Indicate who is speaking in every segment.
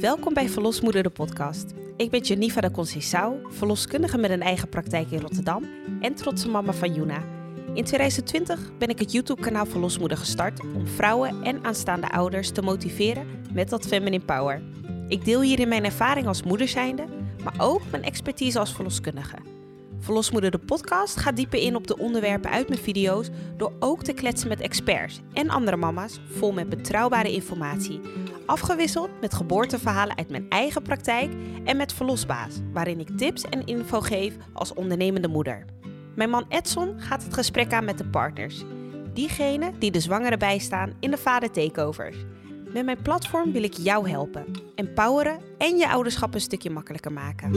Speaker 1: Welkom bij Verlosmoeder de podcast. Ik ben Janiva de Conceição, verloskundige met een eigen praktijk in Rotterdam en trotse mama van Juna. In 2020 ben ik het YouTube-kanaal Verlosmoeder gestart om vrouwen en aanstaande ouders te motiveren met dat feminine power. Ik deel hierin mijn ervaring als moeder zijnde, maar ook mijn expertise als verloskundige. Verlosmoeder de podcast gaat dieper in op de onderwerpen uit mijn video's door ook te kletsen met experts en andere mama's vol met betrouwbare informatie. Afgewisseld met geboorteverhalen uit mijn eigen praktijk en met Verlosbaas, waarin ik tips en info geef als ondernemende moeder. Mijn man Edson gaat het gesprek aan met de partners. Diegenen die de zwangere bijstaan in de vader takeovers. Met mijn platform wil ik jou helpen, empoweren en je ouderschap een stukje makkelijker maken.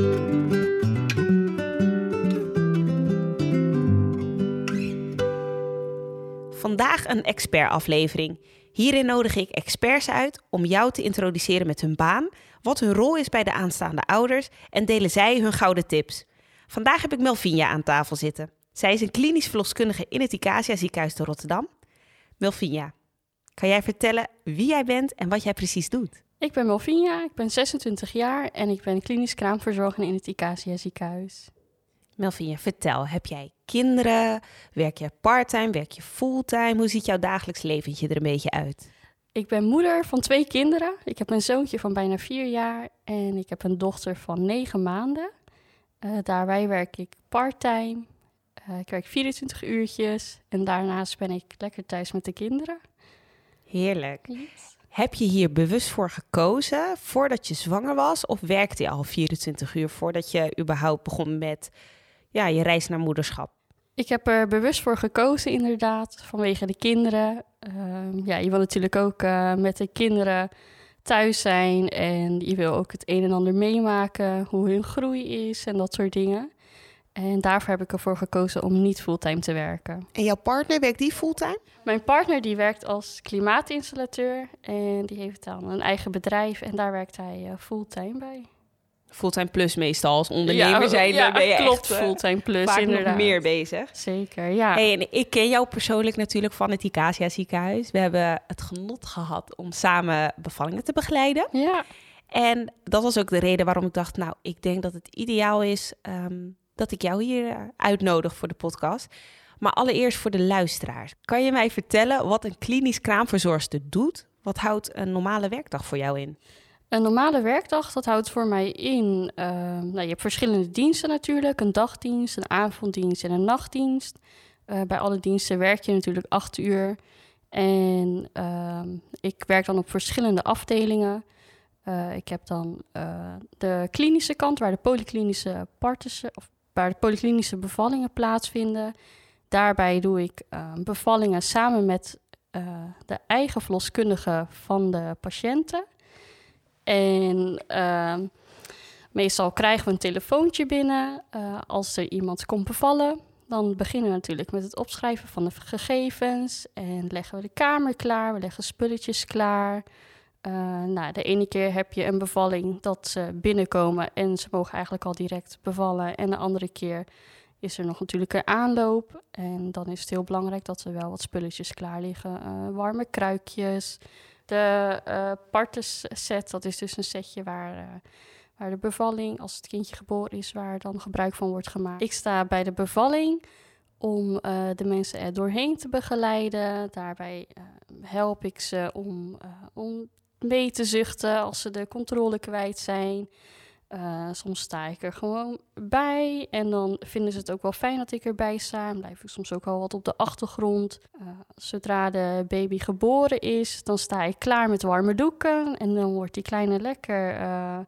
Speaker 1: Vandaag een expertaflevering. Hierin nodig ik experts uit om jou te introduceren met hun baan, wat hun rol is bij de aanstaande ouders en delen zij hun gouden tips. Vandaag heb ik Melvinia aan tafel zitten. Zij is een klinisch verloskundige in het Icacia ziekenhuis te Rotterdam. Melvinia, kan jij vertellen wie jij bent en wat jij precies doet?
Speaker 2: Ik ben Melvinia, ik ben 26 jaar en ik ben klinisch kraamverzorger in het Icacia ziekenhuis.
Speaker 1: Melvinia, vertel, heb jij kinderen? Werk je parttime? Werk je fulltime? Hoe ziet jouw dagelijks leventje er een beetje uit?
Speaker 2: Ik ben moeder van twee kinderen. Ik heb een zoontje van bijna vier jaar en ik heb een dochter van negen maanden. Uh, daarbij werk ik parttime. Uh, ik werk 24 uurtjes en daarnaast ben ik lekker thuis met de kinderen.
Speaker 1: Heerlijk. Yes. Heb je hier bewust voor gekozen voordat je zwanger was? Of werkte je al 24 uur voordat je überhaupt begon met ja, je reis naar moederschap?
Speaker 2: Ik heb er bewust voor gekozen, inderdaad, vanwege de kinderen. Uh, ja, je wil natuurlijk ook uh, met de kinderen thuis zijn en je wil ook het een en ander meemaken, hoe hun groei is en dat soort dingen. En daarvoor heb ik ervoor gekozen om niet fulltime te werken.
Speaker 1: En jouw partner werkt die fulltime?
Speaker 2: Mijn partner die werkt als klimaatinstallateur en die heeft dan een eigen bedrijf en daar werkt hij uh, fulltime bij
Speaker 1: fulltime plus meestal als ondernemer ja, zijn. Ja, ben je
Speaker 2: klopt,
Speaker 1: echt,
Speaker 2: fulltime plus
Speaker 1: vaak
Speaker 2: inderdaad.
Speaker 1: nog meer bezig.
Speaker 2: Zeker, ja.
Speaker 1: Hey, en ik ken jou persoonlijk natuurlijk van het Icacia ziekenhuis. We hebben het genot gehad om samen bevallingen te begeleiden.
Speaker 2: Ja.
Speaker 1: En dat was ook de reden waarom ik dacht, nou, ik denk dat het ideaal is um, dat ik jou hier uitnodig voor de podcast. Maar allereerst voor de luisteraars. Kan je mij vertellen wat een klinisch kraamverzorgster doet? Wat houdt een normale werkdag voor jou in?
Speaker 2: Een normale werkdag, dat houdt voor mij in... Uh, nou, je hebt verschillende diensten natuurlijk. Een dagdienst, een avonddienst en een nachtdienst. Uh, bij alle diensten werk je natuurlijk acht uur. En uh, ik werk dan op verschillende afdelingen. Uh, ik heb dan de klinische kant, waar de polyklinische parten, of waar de polyklinische bevallingen plaatsvinden. Daarbij doe ik bevallingen samen met de eigen verloskundige van de patiënten. En uh, meestal krijgen we een telefoontje binnen uh, als er iemand komt bevallen. Dan beginnen we natuurlijk met het opschrijven van de gegevens en leggen we de kamer klaar, we leggen spulletjes klaar. Uh, nou, de ene keer heb je een bevalling dat ze binnenkomen en ze mogen eigenlijk al direct bevallen. En de andere keer is er nog natuurlijk een aanloop. En dan is het heel belangrijk dat er wel wat spulletjes klaar liggen. Uh, warme kruikjes, de uh, partes set, dat is dus een setje waar, uh, waar de bevalling, als het kindje geboren is, waar dan gebruik van wordt gemaakt. Ik sta bij de bevalling om uh, de mensen er doorheen te begeleiden. Daarbij help ik ze om, om mee te zuchten als ze de controle kwijt zijn. Uh, soms sta ik er gewoon bij en dan vinden ze het ook wel fijn dat ik erbij sta. Blijf ik soms ook wel wat op de achtergrond. Uh, zodra de baby geboren is, dan sta ik klaar met warme doeken. En dan wordt die kleine lekker uh,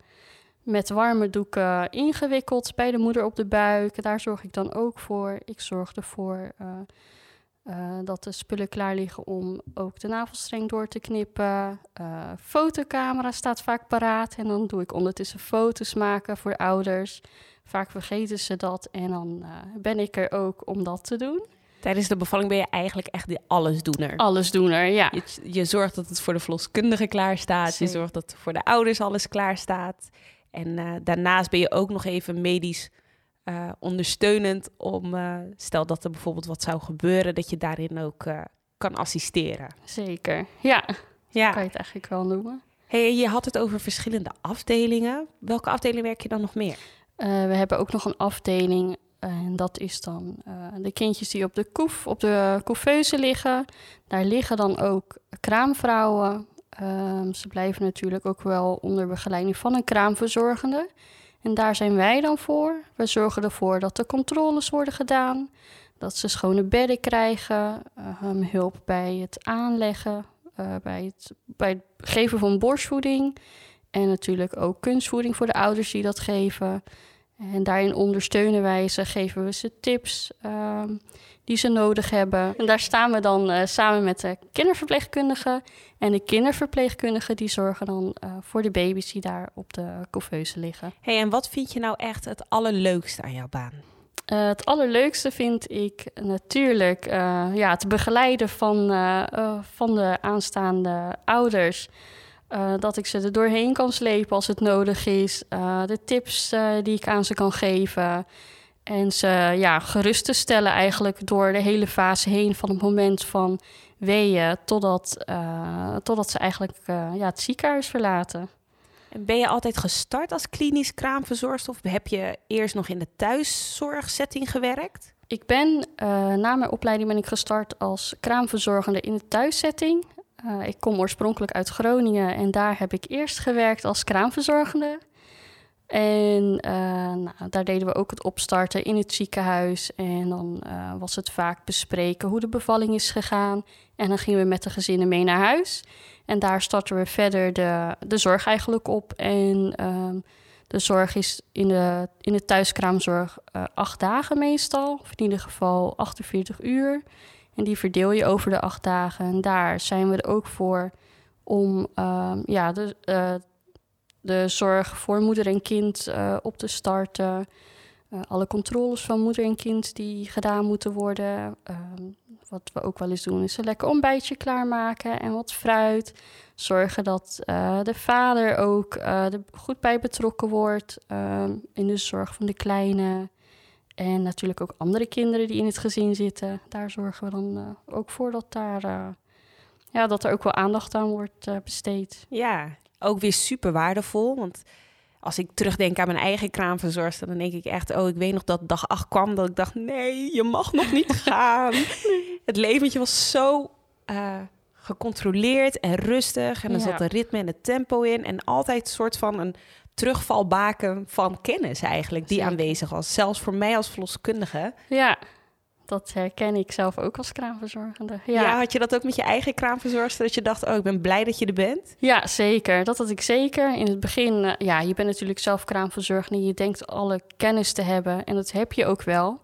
Speaker 2: met warme doeken ingewikkeld bij de moeder op de buik. Daar zorg ik dan ook voor. Ik zorg ervoor uh, dat de spullen klaar liggen om ook de navelstreng door te knippen. Uh, fotocamera staat vaak paraat en dan doe ik ondertussen foto's maken voor ouders. Vaak vergeten ze dat en dan uh, ben ik er ook om dat te doen.
Speaker 1: Tijdens de bevalling ben je eigenlijk echt de allesdoener.
Speaker 2: Allesdoener, ja.
Speaker 1: Je, je zorgt dat het voor de verloskundige klaar staat. Je zorgt dat voor de ouders alles klaar staat. En daarnaast ben je ook nog even medisch uh, ondersteunend om, uh, stel dat er bijvoorbeeld wat zou gebeuren, dat je daarin ook uh, kan assisteren.
Speaker 2: Zeker, ja. ja. Kan je het eigenlijk wel noemen.
Speaker 1: Hey, je had het over verschillende afdelingen. Welke afdeling werk je dan nog meer?
Speaker 2: We hebben ook nog een afdeling en dat is dan de kindjes die op de koef, op de couveuse liggen. Daar liggen dan ook kraamvrouwen. Um, ze blijven natuurlijk ook wel onder begeleiding van een kraamverzorgende. En daar zijn wij dan voor. We zorgen ervoor dat de controles worden gedaan, dat ze schone bedden krijgen, um, hulp bij het aanleggen, uh, bij, het, bij het geven van borstvoeding. En natuurlijk ook kunstvoeding voor de ouders die dat geven. En daarin ondersteunen wij ze, geven we ze tips uh, die ze nodig hebben. En daar staan we dan uh, samen met de kinderverpleegkundigen. En de kinderverpleegkundigen die zorgen dan uh, voor de baby's die daar op de couveuse liggen.
Speaker 1: hey, en wat vind je nou echt het allerleukste aan jouw baan?
Speaker 2: Uh, het allerleukste vind ik natuurlijk ja, het begeleiden van, van de aanstaande ouders. Dat ik ze er doorheen kan slepen als het nodig is. De tips die ik aan ze kan geven. En ze ja, gerust te stellen eigenlijk door de hele fase heen. Van het moment van weeën totdat, totdat ze eigenlijk ja, het ziekenhuis verlaten.
Speaker 1: En ben je altijd gestart als klinisch kraamverzorgster? Of heb je eerst nog in de thuiszorgsetting gewerkt?
Speaker 2: Ik ben na mijn opleiding ben ik gestart als kraamverzorgende in de thuissetting. Uh, ik kom oorspronkelijk uit Groningen en daar heb ik eerst gewerkt als kraamverzorgende. En uh, nou, daar deden we ook het opstarten in het ziekenhuis. En dan uh, was het vaak bespreken hoe de bevalling is gegaan. En dan gingen we met de gezinnen mee naar huis. En daar starten we verder de, de zorg eigenlijk op. En ehm, de zorg is in de, in de thuiskraamzorg acht dagen meestal. Of in ieder geval 48 uur. En die verdeel je over de acht dagen. En daar zijn we er ook voor om uh, ja, de, de zorg voor moeder en kind uh, op te starten. Eh, alle controles van moeder en kind die gedaan moeten worden. Ehm, wat we ook wel eens doen is een lekker ontbijtje klaarmaken en wat fruit. Zorgen dat de vader ook goed bij betrokken wordt ehm, in de zorg van de kleine. En natuurlijk ook andere kinderen die in het gezin zitten. Daar zorgen we dan ook voor dat, daar, ja, dat er ook wel aandacht aan wordt besteed.
Speaker 1: Ja, ook weer super waardevol. Want als ik terugdenk aan mijn eigen kraamverzorgster, dan denk ik echt, oh, ik weet nog dat dag 8 kwam, dat ik dacht, nee, je mag nog niet gaan. Het leventje was zo gecontroleerd en rustig. En er ja. zat een ritme en een tempo in. En altijd een soort van een terugvalbaken van kennis eigenlijk die Zeker. aanwezig was. Zelfs voor mij als verloskundige.
Speaker 2: Ja, dat herken ik zelf ook als kraamverzorgende.
Speaker 1: Ja. ja. had je dat ook met je eigen kraamverzorgster? Dat je dacht, oh, ik ben blij dat je er bent?
Speaker 2: Ja, zeker. Dat had ik zeker. In het begin, uh, ja, je bent natuurlijk zelf kraamverzorgende. Je denkt alle kennis te hebben en dat heb je ook wel.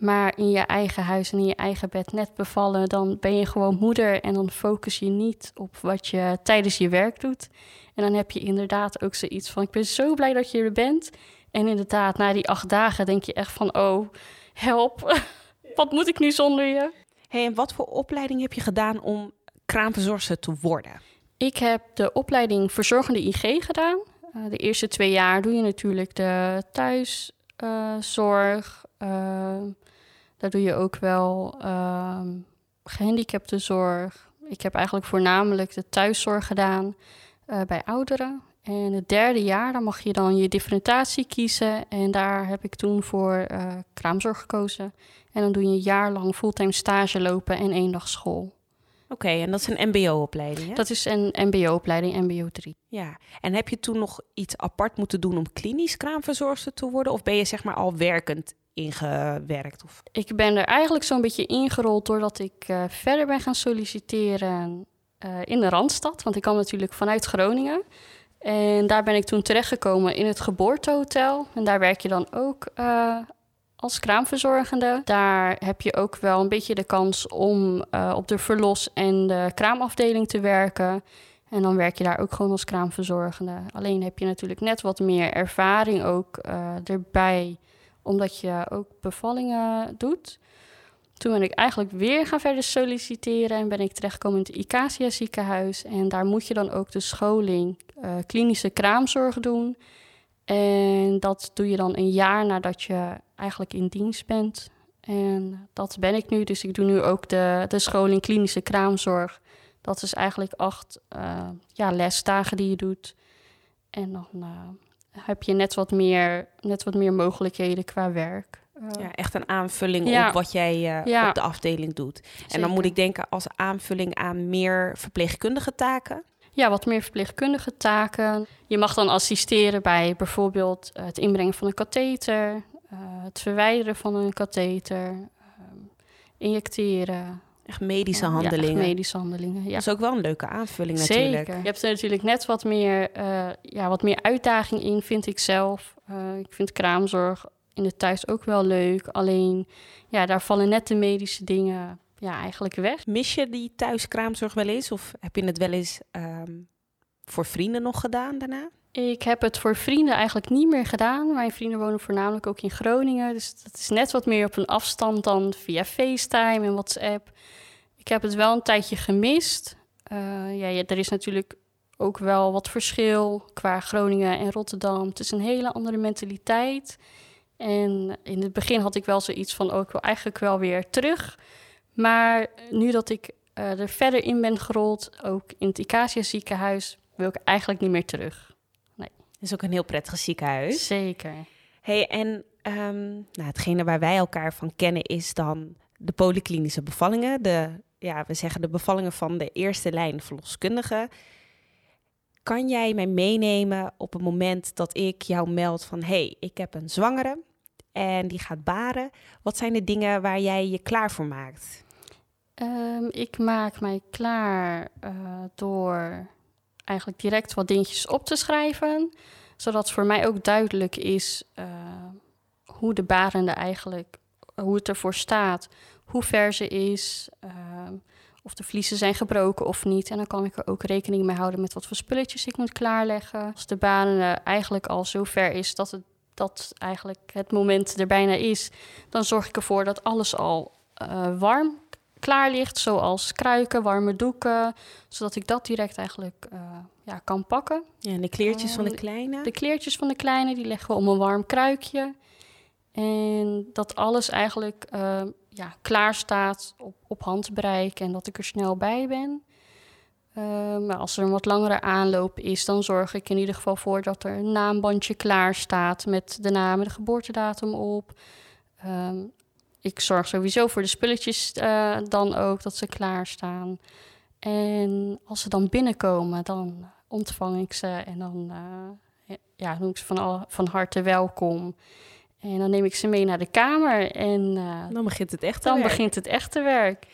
Speaker 2: Maar in je eigen huis en in je eigen bed net bevallen, dan ben je gewoon moeder en dan focus je niet op wat je tijdens je werk doet. En dan heb je inderdaad ook zoiets van: ik ben zo blij dat je er bent. En inderdaad, na die acht dagen denk je echt van: oh, help, wat moet ik nu zonder je?
Speaker 1: Hey, en wat voor opleiding heb je gedaan om kraamverzorgster te worden?
Speaker 2: Ik heb de opleiding verzorgende IG gedaan. Uh, de eerste twee jaar doe je natuurlijk de thuiszorg. Uh, uh, daar doe je ook wel ehm, gehandicaptenzorg. Ik heb eigenlijk voornamelijk de thuiszorg gedaan uh, bij ouderen. En het derde jaar, dan mag je dan je differentiatie kiezen. En daar heb ik toen voor uh, kraamzorg gekozen. En dan doe je een jaar lang fulltime stage lopen en één dag school.
Speaker 1: Oké, okay, en dat is een MBO-opleiding?
Speaker 2: Dat is een MBO-opleiding, MBO 3.
Speaker 1: Ja, en heb je toen nog iets apart moeten doen om klinisch kraamverzorgster te worden? Of ben je zeg maar al werkend ingewerkt? Of?
Speaker 2: Ik ben er eigenlijk zo'n beetje ingerold doordat ik uh, verder ben gaan solliciteren uh, in de Randstad. Want ik kwam natuurlijk vanuit Groningen. En daar ben ik toen terechtgekomen in het geboortehotel. En daar werk je dan ook uh, als kraamverzorgende. Daar heb je ook wel een beetje de kans om uh, op de verlos- en de kraamafdeling te werken. En dan werk je daar ook gewoon als kraamverzorgende. Alleen heb je natuurlijk net wat meer ervaring ook uh, erbij, omdat je ook bevallingen doet. Toen ben ik eigenlijk weer gaan verder solliciteren en ben ik terechtgekomen in het Icacia ziekenhuis. En daar moet je dan ook de scholing uh, klinische kraamzorg doen. En dat doe je dan een jaar nadat je eigenlijk in dienst bent. En dat ben ik nu. Dus ik doe nu ook de, de scholing klinische kraamzorg Dat is eigenlijk acht uh, ja, lesdagen die je doet. En dan heb je net wat, meer, net wat meer mogelijkheden qua werk.
Speaker 1: Ja, echt een aanvulling op wat jij ja. op de afdeling doet. En dan moet ik denken als aanvulling aan meer verpleegkundige taken
Speaker 2: ja, wat meer verpleegkundige taken. Je mag dan assisteren bij bijvoorbeeld het inbrengen van een katheter, uh, het verwijderen van een katheter, uh, injecteren.
Speaker 1: Echt medische handelingen.
Speaker 2: Ja, medische handelingen. Ja.
Speaker 1: Dat is ook wel een leuke aanvulling natuurlijk.
Speaker 2: Zeker. Je hebt er natuurlijk net wat meer, uh, ja, wat meer uitdaging in, vind ik zelf. ik vind kraamzorg in het thuis ook wel leuk. Alleen, ja, daar vallen net de medische dingen ja, eigenlijk weg.
Speaker 1: Mis je die thuiskraamzorg wel eens? Of heb je het wel eens ehm, voor vrienden nog gedaan daarna?
Speaker 2: Ik heb het voor vrienden eigenlijk niet meer gedaan. Mijn vrienden wonen voornamelijk ook in Groningen. Dus dat is net wat meer op een afstand dan via FaceTime en WhatsApp. Ik heb het wel een tijdje gemist. Uh, ja, ja, er is natuurlijk ook wel wat verschil qua Groningen en Rotterdam. Het is een hele andere mentaliteit. En in het begin had ik wel zoiets van, oh, ik wil eigenlijk wel weer terug. Maar nu dat ik uh, er verder in ben gerold, ook in het Icacia ziekenhuis, wil ik eigenlijk niet meer terug. Nee.
Speaker 1: Het is ook een heel prettig ziekenhuis.
Speaker 2: Zeker.
Speaker 1: hey, en um, nou, hetgene waar wij elkaar van kennen is dan de polyklinische bevallingen. De, ja, we zeggen de bevallingen van de eerste lijn verloskundigen. Kan jij mij meenemen op het moment dat ik jou meld van... hey, ik heb een zwangere en die gaat baren. Wat zijn de dingen waar jij je klaar voor maakt?
Speaker 2: Um, ik maak mij klaar uh, door eigenlijk direct wat dingetjes op te schrijven, zodat voor mij ook duidelijk is uh, hoe de barende eigenlijk, hoe het ervoor staat, hoe ver ze is, of de vliezen zijn gebroken of niet. En dan kan ik er ook rekening mee houden met wat voor spulletjes ik moet klaarleggen. Als de barende eigenlijk al zo ver is dat het, dat eigenlijk het moment er bijna is, dan zorg ik ervoor dat alles al warm klaar ligt, zoals kruiken, warme doeken, zodat ik dat direct eigenlijk uh, ja, kan pakken.
Speaker 1: Ja, en de kleertjes van de kleine?
Speaker 2: De kleertjes van de kleine, die leggen we om een warm kruikje. En dat alles eigenlijk uh, ja, klaar staat op, op handbereik en dat ik er snel bij ben. Uh, maar als er een wat langere aanloop is, dan zorg ik in ieder geval voor dat er een naambandje klaar staat met de naam en de geboortedatum op. Um, ik zorg sowieso voor de spulletjes uh, dan ook, dat ze klaarstaan. En als ze dan binnenkomen, dan ontvang ik ze en dan uh, ja, noem ik ze van, al, van harte welkom. En dan neem ik ze mee naar de kamer en
Speaker 1: dan begint het echte
Speaker 2: dan
Speaker 1: werk.
Speaker 2: begint het echte werk.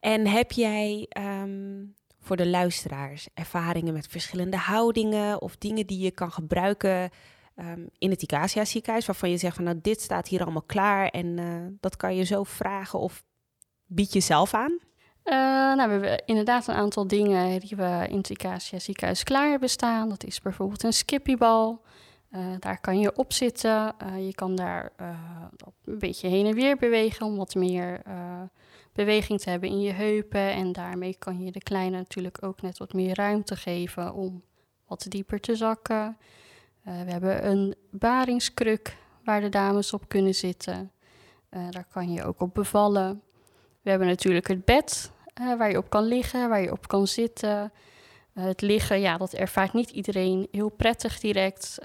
Speaker 1: En heb jij um, voor de luisteraars ervaringen met verschillende houdingen of dingen die je kan gebruiken um, in het Icacia ziekenhuis, waarvan je zegt van nou dit staat hier allemaal klaar en uh, dat kan je zo vragen of bied je zelf aan?
Speaker 2: Uh, nou, we hebben inderdaad een aantal dingen die we in het Icacia ziekenhuis klaar hebben staan. Dat is bijvoorbeeld een skippybal. Uh, daar kan je op zitten. Je kan daar een beetje heen en weer bewegen om wat meer beweging te hebben in je heupen. En daarmee kan je de kleine natuurlijk ook net wat meer ruimte geven om wat dieper te zakken. Uh, we hebben een baringskruk waar de dames op kunnen zitten. Uh, daar kan je ook op bevallen. We hebben natuurlijk het bed uh, waar je op kan liggen, waar je op kan zitten. het liggen, ja, dat ervaart niet iedereen heel prettig direct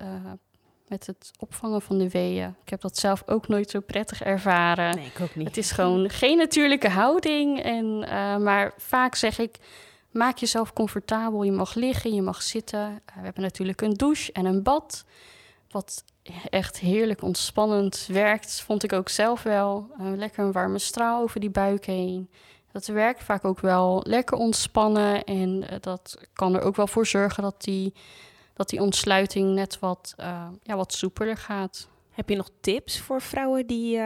Speaker 2: met het opvangen van de weeën. Ik heb dat zelf ook nooit zo prettig ervaren.
Speaker 1: Nee, ik ook niet.
Speaker 2: Het is gewoon geen natuurlijke houding. En, maar vaak zeg ik, Maak jezelf comfortabel. Je mag liggen, je mag zitten. Uh, we hebben natuurlijk een douche en een bad. Wat echt heerlijk ontspannend werkt, vond ik ook zelf wel. Uh, lekker een warme straal over die buik heen. Dat werkt vaak ook wel lekker ontspannen. En dat kan er ook wel voor zorgen dat die, dat die ontsluiting net wat, ja, wat soepeler gaat.
Speaker 1: Heb je nog tips voor vrouwen die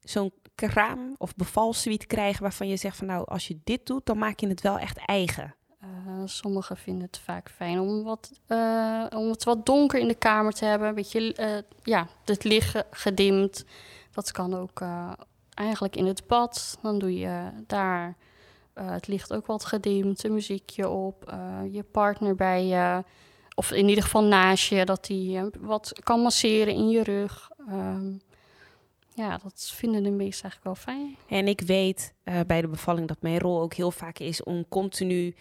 Speaker 1: zo'n kraam of bevalsuite krijgen waarvan je zegt van nou, als je dit doet, dan maak je het wel echt eigen?
Speaker 2: Uh, sommigen vinden het vaak fijn om, wat, uh, om het wat donker in de kamer te hebben. Een beetje, uh, ja, het licht gedimd. Dat kan ook eigenlijk in het bad. Dan doe je daar het licht ook wat gedimd, een muziekje op. je partner bij je, of in ieder geval naast je, dat hij wat kan masseren in je rug. Um, ja, dat vinden de meesten eigenlijk wel fijn.
Speaker 1: En ik weet uh, bij de bevalling dat mijn rol ook heel vaak is om continu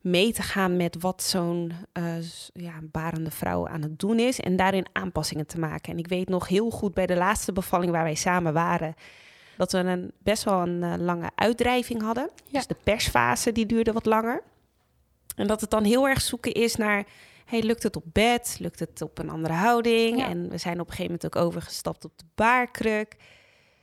Speaker 1: mee te gaan met wat zo'n uh, ja, barende vrouw aan het doen is en daarin aanpassingen te maken. En ik weet nog heel goed bij de laatste bevalling waar wij samen waren, dat we een, best wel een uh, lange uitdrijving hadden. Ja. Dus de persfase die duurde wat langer. En dat het dan heel erg zoeken is naar, hey, lukt het op bed? Lukt het op een andere houding?
Speaker 2: Ja.
Speaker 1: En we zijn op een gegeven moment ook overgestapt op de baarkruk.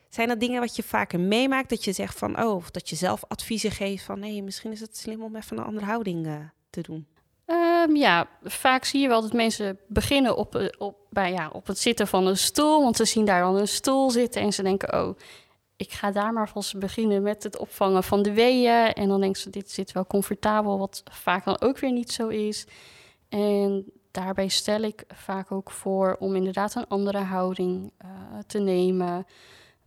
Speaker 1: Zijn dat dingen wat je vaker meemaakt? Dat je zegt van, oh, of dat je zelf adviezen geeft van, nee, misschien is het slim om even een andere houding uh, te doen.
Speaker 2: Um, ja, vaak zie je wel dat mensen beginnen op, eh, op, bij, ja, op het zitten van een stoel. Want ze zien daar dan een stoel zitten en ze denken, oh, ik ga daar maar vast beginnen met het opvangen van de weeën. En dan denken ze, dit zit wel comfortabel, wat vaak dan ook weer niet zo is. En daarbij stel ik vaak ook voor om inderdaad een andere houding uh, te nemen.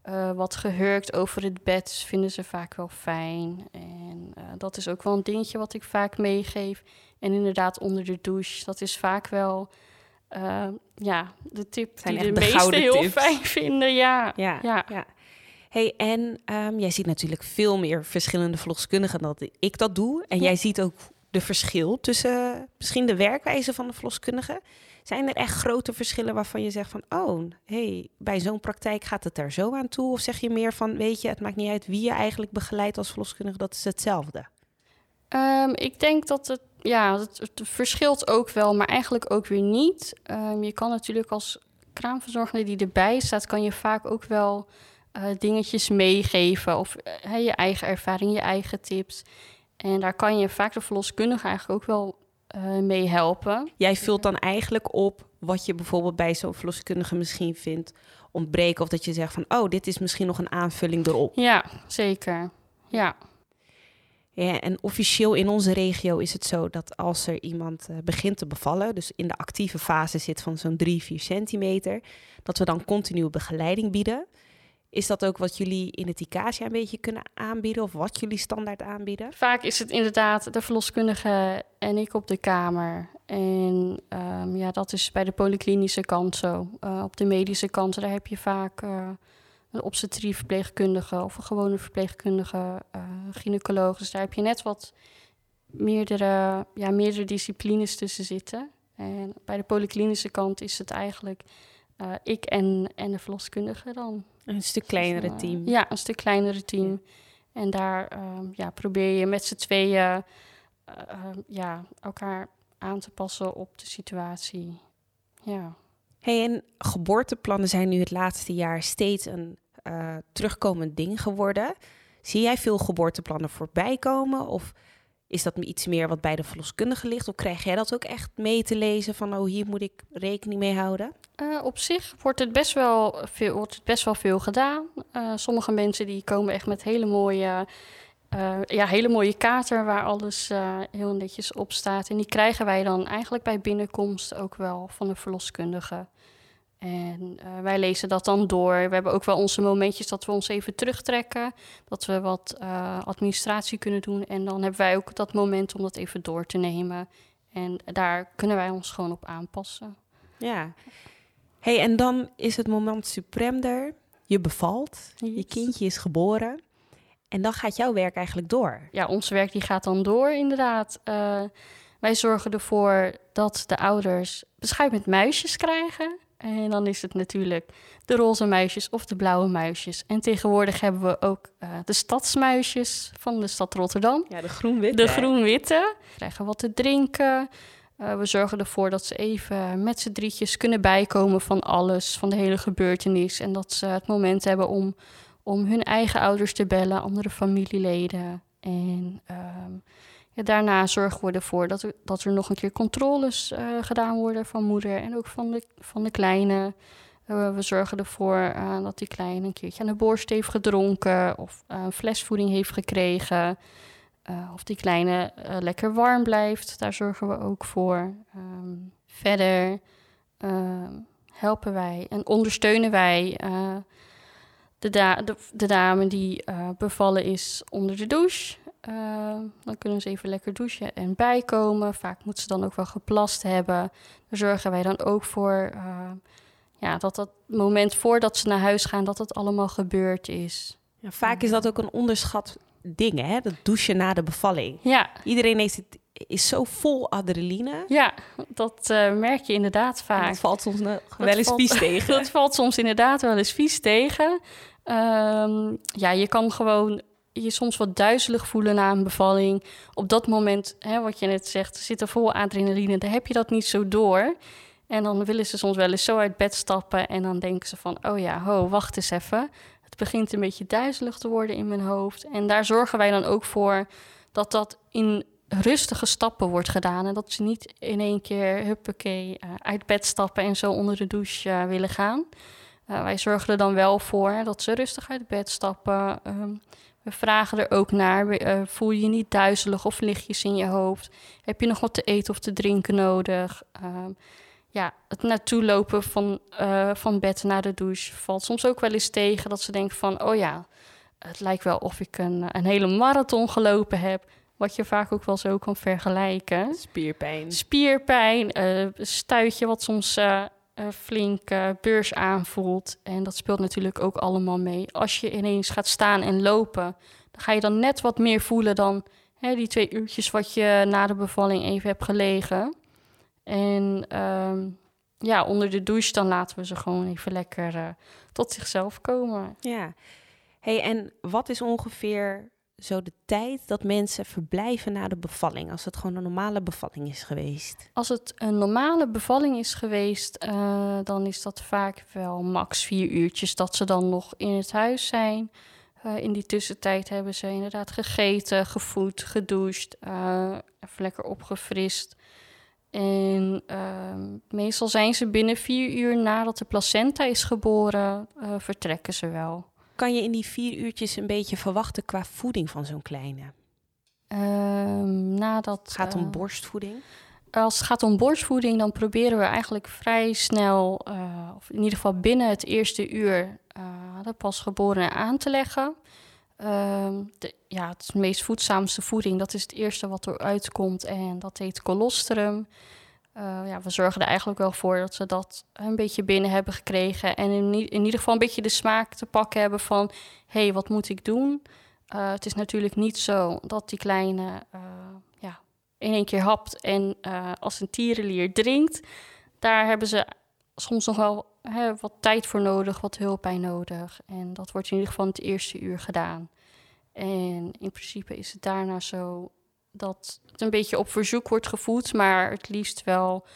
Speaker 2: Uh, wat gehurkt over het bed vinden ze vaak wel fijn. En uh, dat is ook wel een dingetje wat ik vaak meegeef. En inderdaad onder de douche, dat is vaak wel ja, de tip
Speaker 1: Zijn
Speaker 2: die de,
Speaker 1: de
Speaker 2: meesten heel
Speaker 1: tips.
Speaker 2: fijn vinden. Ja,
Speaker 1: Ja,
Speaker 2: ja.
Speaker 1: ja. Hey, en ehm, jij ziet natuurlijk veel meer verschillende verloskundigen dan dat ik dat doe. En
Speaker 2: Ja.
Speaker 1: jij ziet ook de verschil tussen misschien de werkwijze van de verloskundige. Zijn er echt grote verschillen waarvan je zegt van, oh, hey, bij zo'n praktijk gaat het daar zo aan toe? Of zeg je meer van, weet je, het maakt niet uit wie je eigenlijk begeleidt als verloskundige, dat is hetzelfde?
Speaker 2: Ehm, ik denk dat het, ja, het, het verschilt ook wel, maar eigenlijk ook weer niet. Ehm, je kan natuurlijk als kraamverzorgende die erbij staat, kan je vaak ook wel eh, dingetjes meegeven. Of eh, je eigen ervaring, je eigen tips. En daar kan je vaak de verloskundige eigenlijk ook wel eh, mee helpen.
Speaker 1: Jij vult dan eigenlijk op wat je bijvoorbeeld bij zo'n verloskundige misschien vindt ontbreken. Of dat je zegt van, oh, dit is misschien nog een aanvulling erop.
Speaker 2: Ja, zeker. Ja.
Speaker 1: Ja, en officieel in onze regio is het zo dat als er iemand eh, begint te bevallen, dus in de actieve fase zit van zo'n 3, 4 centimeter, dat we dan continue begeleiding bieden. Is dat ook wat jullie in het ICASIA een beetje kunnen aanbieden of wat jullie standaard aanbieden?
Speaker 2: Vaak is het inderdaad de verloskundige en ik op de kamer. En um, ja, dat is bij de polyklinische kant zo. Uh, op de medische kant, daar heb je vaak uh, een obstetrie verpleegkundige of een gewone verpleegkundige, uh. Dus daar heb je net wat meerdere, ja, meerdere disciplines tussen zitten. En bij de polyklinische kant is het eigenlijk ik en, en de verloskundige dan.
Speaker 1: Een stuk kleinere
Speaker 2: Dus, uh,
Speaker 1: team.
Speaker 2: Ja, een stuk kleinere team. En daar um, ja, probeer je met z'n tweeën uh, ja, elkaar aan te passen op de situatie. Ja.
Speaker 1: Hey, en geboorteplannen zijn nu het laatste jaar steeds een uh, terugkomend ding geworden. Zie jij veel geboorteplannen voorbij komen? Of is dat iets meer wat bij de verloskundige ligt? Of krijg jij dat ook echt mee te lezen van, oh, hier moet ik rekening mee houden?
Speaker 2: Uh, op zich wordt het best wel veel, wordt het best wel veel gedaan. Uh, sommige mensen die komen echt met hele mooie, uh, ja, hele mooie kaarten waar alles heel netjes op staat. En die krijgen wij dan eigenlijk bij binnenkomst ook wel van de verloskundige. En uh, wij lezen dat dan door. We hebben ook wel onze momentjes dat we ons even terugtrekken. Dat we wat uh, administratie kunnen doen. En dan hebben wij ook dat moment om dat even door te nemen. En daar kunnen wij ons gewoon op aanpassen.
Speaker 1: Ja. hey, en dan is het moment suprem er. Je bevalt, yes. je kindje is geboren. En dan gaat jouw werk eigenlijk door.
Speaker 2: Ja, ons werk die gaat dan door, inderdaad. Uh, wij zorgen ervoor dat de ouders beschuit met muisjes krijgen. En dan is het natuurlijk de roze muisjes of de blauwe muisjes. En tegenwoordig hebben we ook uh, de stadsmuisjes van de stad Rotterdam.
Speaker 1: Ja, de groen-witte.
Speaker 2: De groen-witte. Krijgen wat te drinken. Uh, we zorgen ervoor dat ze even met z'n drietjes kunnen bijkomen van alles, van de hele gebeurtenis. En dat ze het moment hebben om, om hun eigen ouders te bellen, andere familieleden. En um, daarna zorgen we ervoor dat er, dat er nog een keer controles uh, gedaan worden van moeder en ook van de, van de kleine. Uh, we zorgen ervoor uh, dat die kleine een keertje aan de borst heeft gedronken of een flesvoeding heeft gekregen. Of die kleine lekker warm blijft, daar zorgen we ook voor. Um, verder ehm, helpen wij en ondersteunen wij de, da de, de, dame die bevallen is onder de douche. Uh, dan kunnen ze even lekker douchen en bijkomen. Vaak moet ze dan ook wel geplast hebben. Daar zorgen wij dan ook voor. Uh, ja, dat dat moment voordat ze naar huis gaan, dat het allemaal gebeurd is.
Speaker 1: Ja, vaak is dat ook een onderschat ding, hè? Dat douchen na de bevalling.
Speaker 2: Ja,
Speaker 1: Iedereen heeft het, is zo vol adrenaline.
Speaker 2: ja dat eh, merk je inderdaad
Speaker 1: En
Speaker 2: vaak.
Speaker 1: dat valt soms
Speaker 2: Dat
Speaker 1: wel eens
Speaker 2: valt-
Speaker 1: vies tegen.
Speaker 2: Dat valt soms inderdaad wel eens vies tegen. Ehm, ja, je kan gewoon je soms wat duizelig voelen na een bevalling. Op dat moment, hè, wat je net zegt, zit er vol adrenaline. Dan heb je dat niet zo door. En dan willen ze soms wel eens zo uit bed stappen. En dan denken ze van, oh ja, ho, wacht eens even. Het begint een beetje duizelig te worden in mijn hoofd. En daar zorgen wij dan ook voor dat dat in rustige stappen wordt gedaan. En dat ze niet in één keer, huppakee, eh, uit bed stappen en zo onder de douche eh, willen gaan. Eh, wij zorgen er dan wel voor dat ze rustig uit bed stappen. Ehm, we vragen er ook naar, we- eh, voel je je niet duizelig of lichtjes in je hoofd? Heb je nog wat te eten of te drinken nodig? Ehm, ja, het naartoe lopen van, eh, van bed naar de douche valt soms ook wel eens tegen. Dat ze denken van, oh ja, het lijkt wel of ik een, een hele marathon gelopen heb. Wat je vaak ook wel zo kan vergelijken.
Speaker 1: Spierpijn.
Speaker 2: Spierpijn, een stuitje wat soms flink eh, beurs aanvoelt. En dat speelt natuurlijk ook allemaal mee. Als je ineens gaat staan en lopen, dan ga je dan net wat meer voelen dan hè, die twee uurtjes wat je na de bevalling even hebt gelegen. En ehm, ja, onder de douche dan laten we ze gewoon even lekker eh, tot zichzelf komen.
Speaker 1: Ja. Hey, en wat is ongeveer zo de tijd dat mensen verblijven na de bevalling, als het gewoon een normale bevalling is geweest?
Speaker 2: Als het een normale bevalling is geweest, eh, dan is dat vaak wel max vier uurtjes dat ze dan nog in het huis zijn. Eh, in die tussentijd hebben ze inderdaad gegeten, gevoed, gedoucht, eh, even lekker opgefrist. En ehm, meestal zijn ze binnen vier uur nadat de placenta is geboren, vertrekken ze wel.
Speaker 1: Kan je in die vier uurtjes een beetje verwachten qua voeding van zo'n kleine?
Speaker 2: Ehm, nadat,
Speaker 1: Het gaat om
Speaker 2: eh,
Speaker 1: borstvoeding.
Speaker 2: Als het gaat om borstvoeding, dan proberen we eigenlijk vrij snel, eh, of in ieder geval binnen het eerste uur, eh, de pasgeborene aan te leggen. Ehm, de, ja, het is de meest voedzaamste voeding. Dat is het eerste wat eruit komt en dat heet colostrum. Eh, ja, we zorgen er eigenlijk wel voor dat ze dat een beetje binnen hebben gekregen. En in, ieder geval een beetje de smaak te pakken hebben van... hé, hey, wat moet ik doen? Eh, het is natuurlijk niet zo dat die kleine eh, ja, in één keer hapt en als een tierenlier drinkt. Daar hebben ze soms nog wel hè, wat tijd voor nodig, wat hulp bij nodig. En dat wordt in ieder geval het eerste uur gedaan. En in principe is het daarna zo dat het een beetje op verzoek wordt gevoed, maar het liefst wel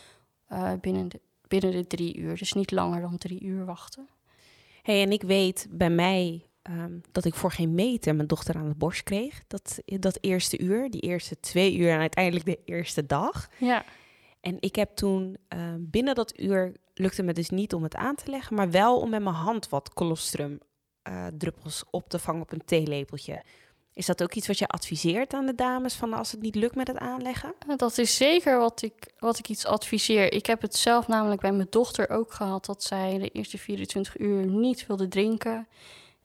Speaker 2: eh, binnen, de, binnen de drie uur. Dus niet langer dan drie uur wachten.
Speaker 1: Hey, en ik weet bij mij ehm, dat ik voor geen meter mijn dochter aan de borst kreeg. Dat, dat eerste uur, die eerste twee uur en uiteindelijk de eerste dag.
Speaker 2: Ja,
Speaker 1: En ik heb toen ehm, binnen dat uur lukte me dus niet om het aan te leggen, maar wel om met mijn hand wat colostrum eh, druppels op te vangen op een theelepeltje. Is dat ook iets wat je adviseert aan de dames van als het niet lukt met het aanleggen?
Speaker 2: Eh, Dat is zeker wat ik, wat ik iets adviseer. Ik heb het zelf namelijk bij mijn dochter ook gehad dat zij de eerste 24 uur niet wilde drinken.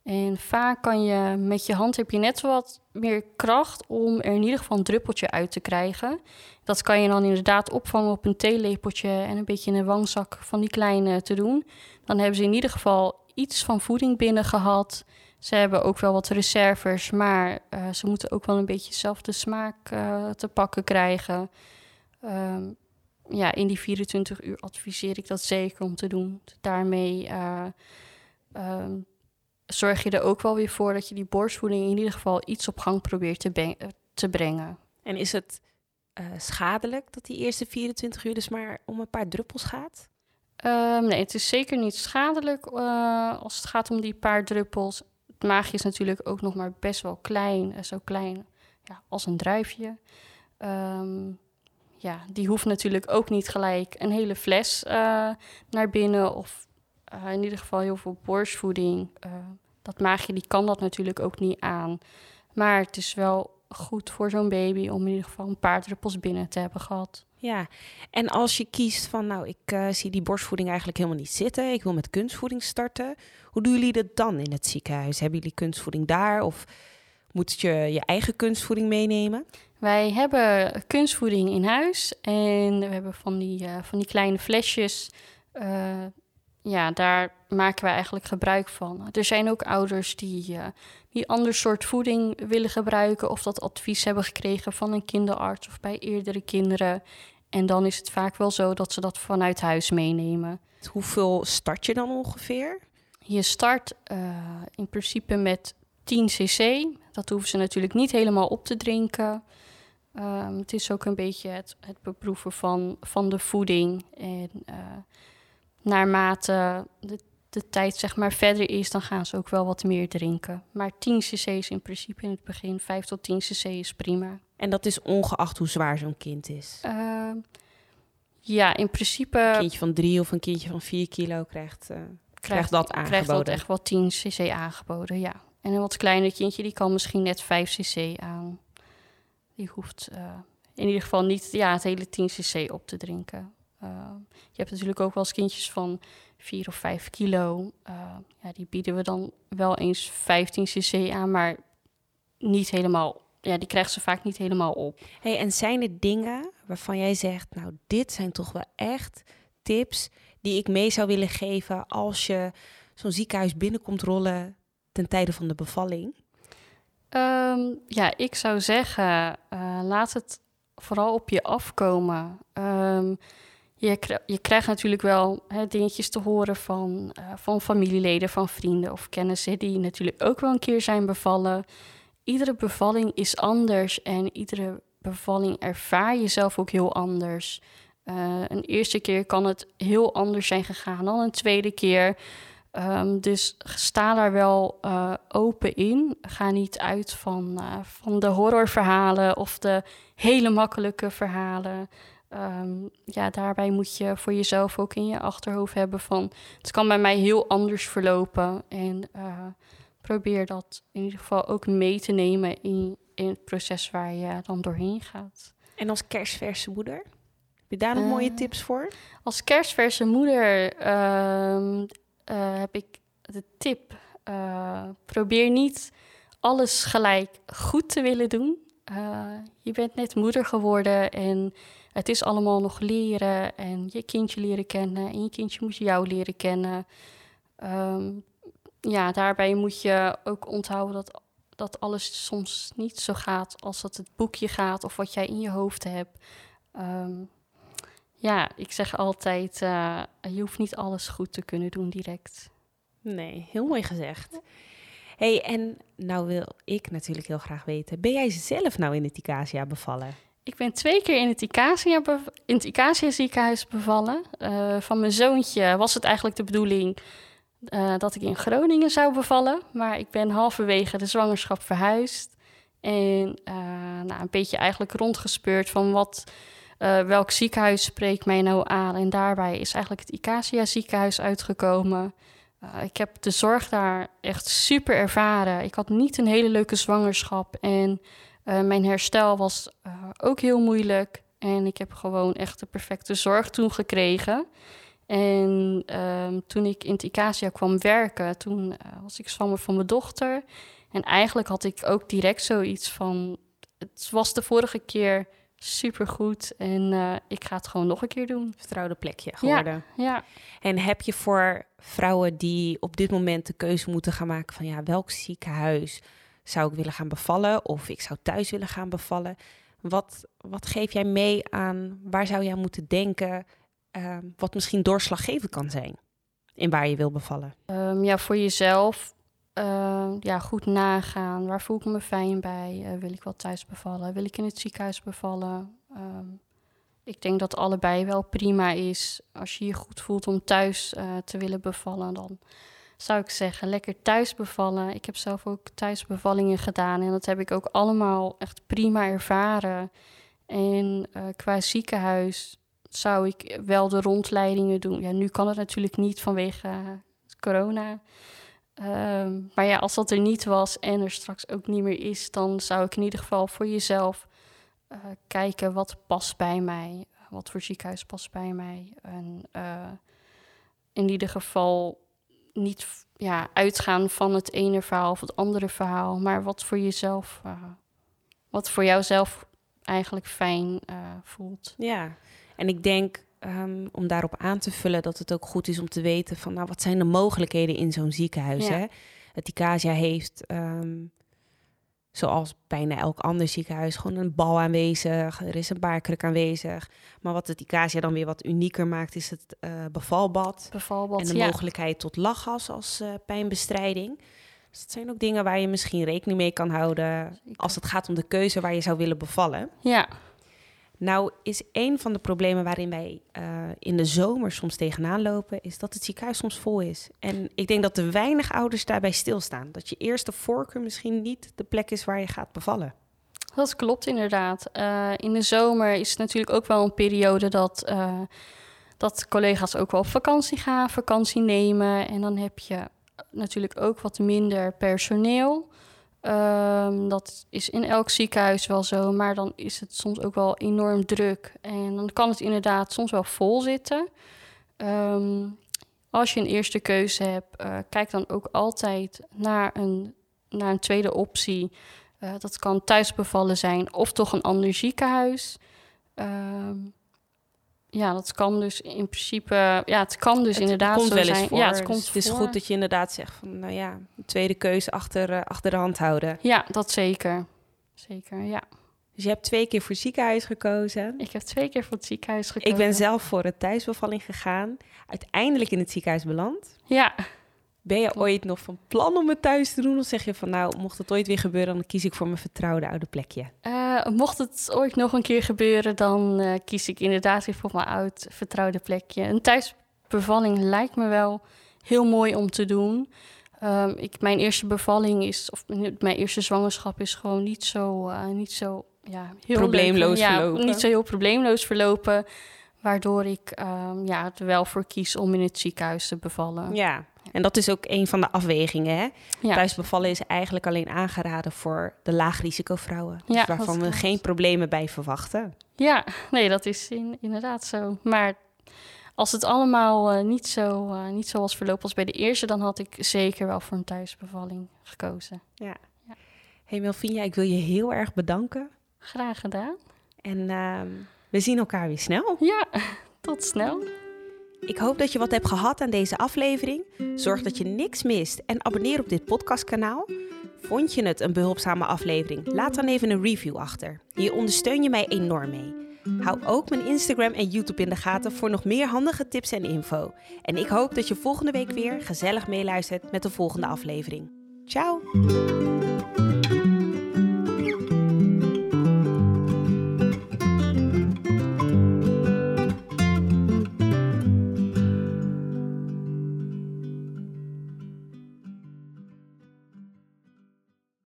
Speaker 2: En vaak kan je met je hand heb je net wat meer kracht om er in ieder geval een druppeltje uit te krijgen. Dat kan je dan inderdaad opvangen op een theelepeltje en een beetje in een wangzak van die kleine te doen. Dan hebben ze in ieder geval iets van voeding binnen gehad. Ze hebben ook wel wat reserves, maar eh, ze moeten ook wel een beetje zelf de smaak eh, te pakken krijgen. Ehm, ja, in die 24 uur adviseer ik dat zeker om te doen. Daarmee eh, ehm, zorg je er ook wel weer voor dat je die borstvoeding in ieder geval iets op gang probeert te, brengen.
Speaker 1: En is het schadelijk dat die eerste 24 uur dus maar om een paar druppels gaat?
Speaker 2: Ehm, nee, het is zeker niet schadelijk als het gaat om die paar druppels. Het maagje is natuurlijk ook nog maar best wel klein, eh, zo klein ja, als een druifje. Ehm, ja, die hoeft natuurlijk ook niet gelijk een hele fles eh, naar binnen of eh, in ieder geval heel veel borstvoeding. Dat maagje die kan dat natuurlijk ook niet aan. Maar het is wel goed voor zo'n baby om in ieder geval een paar druppels binnen te hebben gehad.
Speaker 1: Ja, en als je kiest van, nou, ik eh, zie die borstvoeding eigenlijk helemaal niet zitten, ik wil met kunstvoeding starten. Hoe doen jullie dat dan in het ziekenhuis? Hebben jullie kunstvoeding daar of moet je je eigen kunstvoeding meenemen?
Speaker 2: Wij hebben kunstvoeding in huis en we hebben van die, eh, van die kleine flesjes. eh, ja, daar maken wij eigenlijk gebruik van. Er zijn ook ouders die, die ander soort voeding willen gebruiken of dat advies hebben gekregen van een kinderarts of bij eerdere kinderen. En dan is het vaak wel zo dat ze dat vanuit huis meenemen.
Speaker 1: Hoeveel start je dan ongeveer?
Speaker 2: Je start uh, in principe met 10 cc. Dat hoeven ze natuurlijk niet helemaal op te drinken. Um, het is ook een beetje het, het beproeven van, van de voeding. En uh, naarmate de, de tijd zeg maar verder is, dan gaan ze ook wel wat meer drinken. Maar 10 cc is in principe in het begin, 5 tot 10 cc is prima.
Speaker 1: En dat is ongeacht hoe zwaar zo'n kind is?
Speaker 2: Uh, ja, in principe...
Speaker 1: Een kindje van drie of een kindje van vier kilo krijgt, uh, krijgt, krijgt, dat aangeboden?
Speaker 2: Krijgt dat echt wel 10 cc aangeboden, ja. En een wat kleiner kindje, die kan misschien net 5 cc aan. Die hoeft uh, in ieder geval niet ja, het hele 10 cc op te drinken. Uh, je hebt natuurlijk ook wel eens kindjes van 4 of 5 kilo. Uh, ja, die bieden we dan wel eens 15 cc aan, maar niet helemaal. Ja, die krijgen ze vaak niet helemaal op.
Speaker 1: Hey, en zijn er dingen waarvan jij zegt, nou, dit zijn toch wel echt tips die ik mee zou willen geven als je zo'n ziekenhuis binnenkomt rollen ten tijde van de bevalling?
Speaker 2: Um, ja, ik zou zeggen, uh, laat het vooral op je afkomen. Um, je, je, krijgt natuurlijk wel hè, dingetjes te horen van, uh, van familieleden, van vrienden of kennissen die natuurlijk ook wel een keer zijn bevallen. Iedere bevalling is anders en iedere bevalling ervaar je zelf ook heel anders. Uh, een eerste keer kan het heel anders zijn gegaan dan een tweede keer. Um, dus sta daar wel uh, open in. Ga niet uit van, van de horrorverhalen of de hele makkelijke verhalen. Um, ja, daarbij moet je voor jezelf ook in je achterhoofd hebben van... het kan bij mij heel anders verlopen. En uh, probeer dat in ieder geval ook mee te nemen in, in het proces waar je dan doorheen gaat.
Speaker 1: En als kerstverse moeder? Heb je daar nog mooie tips voor?
Speaker 2: Als kerstverse moeder uh, heb ik de tip... Uh, probeer niet alles gelijk goed te willen doen. je bent net moeder geworden en het is allemaal nog leren en je kindje leren kennen en je kindje moet jou leren kennen. Um, ja, daarbij moet je ook onthouden dat, dat alles soms niet zo gaat als dat het boekje gaat of wat jij in je hoofd hebt. Um, ja, ik zeg altijd, uh, je hoeft niet alles goed te kunnen doen direct.
Speaker 1: Nee, heel mooi gezegd. hey, en nou wil ik natuurlijk heel graag weten, ben jij zelf nou in het Icasia bevallen?
Speaker 2: Ik ben twee keer in het Icasia, in het ziekenhuis bevallen. Uh, van mijn zoontje was het eigenlijk de bedoeling uh, dat ik in Groningen zou bevallen. Maar ik ben halverwege de zwangerschap verhuisd. En uh, nou, een beetje eigenlijk rondgespeurd van wat, welk ziekenhuis spreekt mij nou aan. En daarbij is eigenlijk het Icasia ziekenhuis uitgekomen. ik heb de zorg daar echt super ervaren. Ik had niet een hele leuke zwangerschap en... Uh, mijn herstel was uh, ook heel moeilijk. En ik heb gewoon echt de perfecte zorg toen gekregen. En uh, toen ik in het kwam werken, toen uh, was ik zwanger van mijn dochter. En eigenlijk had ik ook direct zoiets van... Het was de vorige keer supergoed en ik ga het gewoon nog een keer doen.
Speaker 1: Vertrouwde plekje geworden.
Speaker 2: Ja, ja.
Speaker 1: En heb je voor vrouwen die op dit moment de keuze moeten gaan maken van... ja, welk ziekenhuis zou ik willen gaan bevallen of ik zou thuis willen gaan bevallen. Wat, wat geef jij mee aan waar zou jij moeten denken, uh, wat misschien doorslaggevend kan zijn in waar je wil bevallen?
Speaker 2: Um, ja, voor jezelf uh, ja, goed nagaan. Waar voel ik me fijn bij? Uh, wil ik wel thuis bevallen? Wil ik in het ziekenhuis bevallen? Um, ik denk dat allebei wel prima is. Als je je goed voelt om thuis uh, te willen bevallen, dan zou ik zeggen, lekker thuis bevallen. Ik heb zelf ook thuisbevallingen gedaan en dat heb ik ook allemaal echt prima ervaren. En uh, qua ziekenhuis zou ik wel de rondleidingen doen. Ja, nu kan het natuurlijk niet vanwege uh, corona. Um, maar ja, als dat er niet was en er straks ook niet meer is, dan zou ik in ieder geval voor jezelf uh, kijken wat past bij mij. Wat voor ziekenhuis past bij mij. En in ieder geval niet ja, uitgaan van het ene verhaal of het andere verhaal, maar wat voor jezelf, uh, wat voor jouzelf eigenlijk fijn uh, voelt.
Speaker 1: Ja, en ik denk ehm, om daarop aan te vullen dat het ook goed is om te weten van, nou, wat zijn de mogelijkheden in zo'n ziekenhuis?
Speaker 2: Ja.
Speaker 1: Hè? Het Icasia heeft, ehm, zoals bijna elk ander ziekenhuis, gewoon een bal aanwezig. Er is een baarkruk aanwezig. Maar wat het Icasia dan weer wat unieker maakt, is het eh, bevalbad. En de
Speaker 2: ja.
Speaker 1: mogelijkheid tot lachgas als eh, pijnbestrijding. Dus dat zijn ook dingen waar je misschien rekening mee kan houden als het gaat om de keuze waar je zou willen bevallen.
Speaker 2: Ja,
Speaker 1: Nou is een van de problemen waarin wij eh, in de zomer soms tegenaan lopen, is dat het ziekenhuis soms vol is. En ik denk dat er weinig ouders daarbij stilstaan. Dat je eerste voorkeur misschien niet de plek is waar je gaat bevallen.
Speaker 2: Dat klopt inderdaad. Eh, in de zomer is het natuurlijk ook wel een periode dat, eh, dat collega's ook wel op vakantie gaan, vakantie nemen. En dan heb je natuurlijk ook wat minder personeel. Ehm, dat is in elk ziekenhuis wel zo, maar dan is het soms ook wel enorm druk. En dan kan het inderdaad soms wel vol zitten. Ehm, als je een eerste keuze hebt, eh, kijk dan ook altijd naar een, naar een tweede optie. Eh, dat kan thuisbevallen zijn of toch een ander ziekenhuis. Ehm, ja, dat kan dus in principe. Ja, het kan dus
Speaker 1: het
Speaker 2: inderdaad
Speaker 1: komt
Speaker 2: zo
Speaker 1: wel eens
Speaker 2: zijn.
Speaker 1: voor.
Speaker 2: Ja, het
Speaker 1: Dus
Speaker 2: komt
Speaker 1: het is
Speaker 2: voor.
Speaker 1: goed dat je inderdaad zegt van, nou ja, een tweede keuze achter, eh, achter de hand houden.
Speaker 2: Ja, dat zeker. Zeker, ja.
Speaker 1: Dus je hebt twee keer voor ziekenhuis gekozen.
Speaker 2: Ik heb twee keer voor het ziekenhuis gekozen.
Speaker 1: Ik ben zelf voor het thuisbevalling gegaan. Uiteindelijk in het ziekenhuis beland.
Speaker 2: Ja,
Speaker 1: Ben je ooit nog van plan om het thuis te doen? Of zeg je van nou, mocht het ooit weer gebeuren, dan kies ik voor mijn vertrouwde oude plekje?
Speaker 2: eh, mocht het ooit nog een keer gebeuren, dan eh, kies ik inderdaad weer voor mijn oud vertrouwde plekje. Een thuisbevalling lijkt me wel heel mooi om te doen. Ehm, ik, mijn eerste bevalling is, of mijn eerste zwangerschap is gewoon niet zo, eh, niet zo ja, heel
Speaker 1: Probleemloos
Speaker 2: leuk. Ja,
Speaker 1: verlopen.
Speaker 2: Niet zo heel probleemloos verlopen. Waardoor ik ehm, ja, er wel voor kies om in het ziekenhuis te bevallen.
Speaker 1: Ja, en dat is ook een van de afwegingen. Hè?
Speaker 2: Ja.
Speaker 1: Thuisbevallen is eigenlijk alleen aangeraden voor de laagrisicovrouwen. Dus
Speaker 2: Ja,
Speaker 1: waarvan we
Speaker 2: klopt.
Speaker 1: geen problemen bij verwachten.
Speaker 2: Ja, nee, dat is in- inderdaad zo. Maar als het allemaal eh, niet, zo, eh, niet zo was verlopen als bij de eerste, dan had ik zeker wel voor een thuisbevalling gekozen.
Speaker 1: Hey Melvina, ik wil je heel erg bedanken.
Speaker 2: Graag gedaan.
Speaker 1: En ehm, we zien elkaar weer snel.
Speaker 2: Ja, tot snel.
Speaker 1: Ik hoop dat je wat hebt gehad aan deze aflevering. Zorg dat je niks mist en abonneer op dit podcastkanaal. Vond je het een behulpzame aflevering? Laat dan even een review achter. Hier ondersteun je mij enorm mee. Hou ook mijn Instagram en YouTube in de gaten voor nog meer handige tips en info. En ik hoop dat je volgende week weer gezellig meeluistert met de volgende aflevering. Ciao!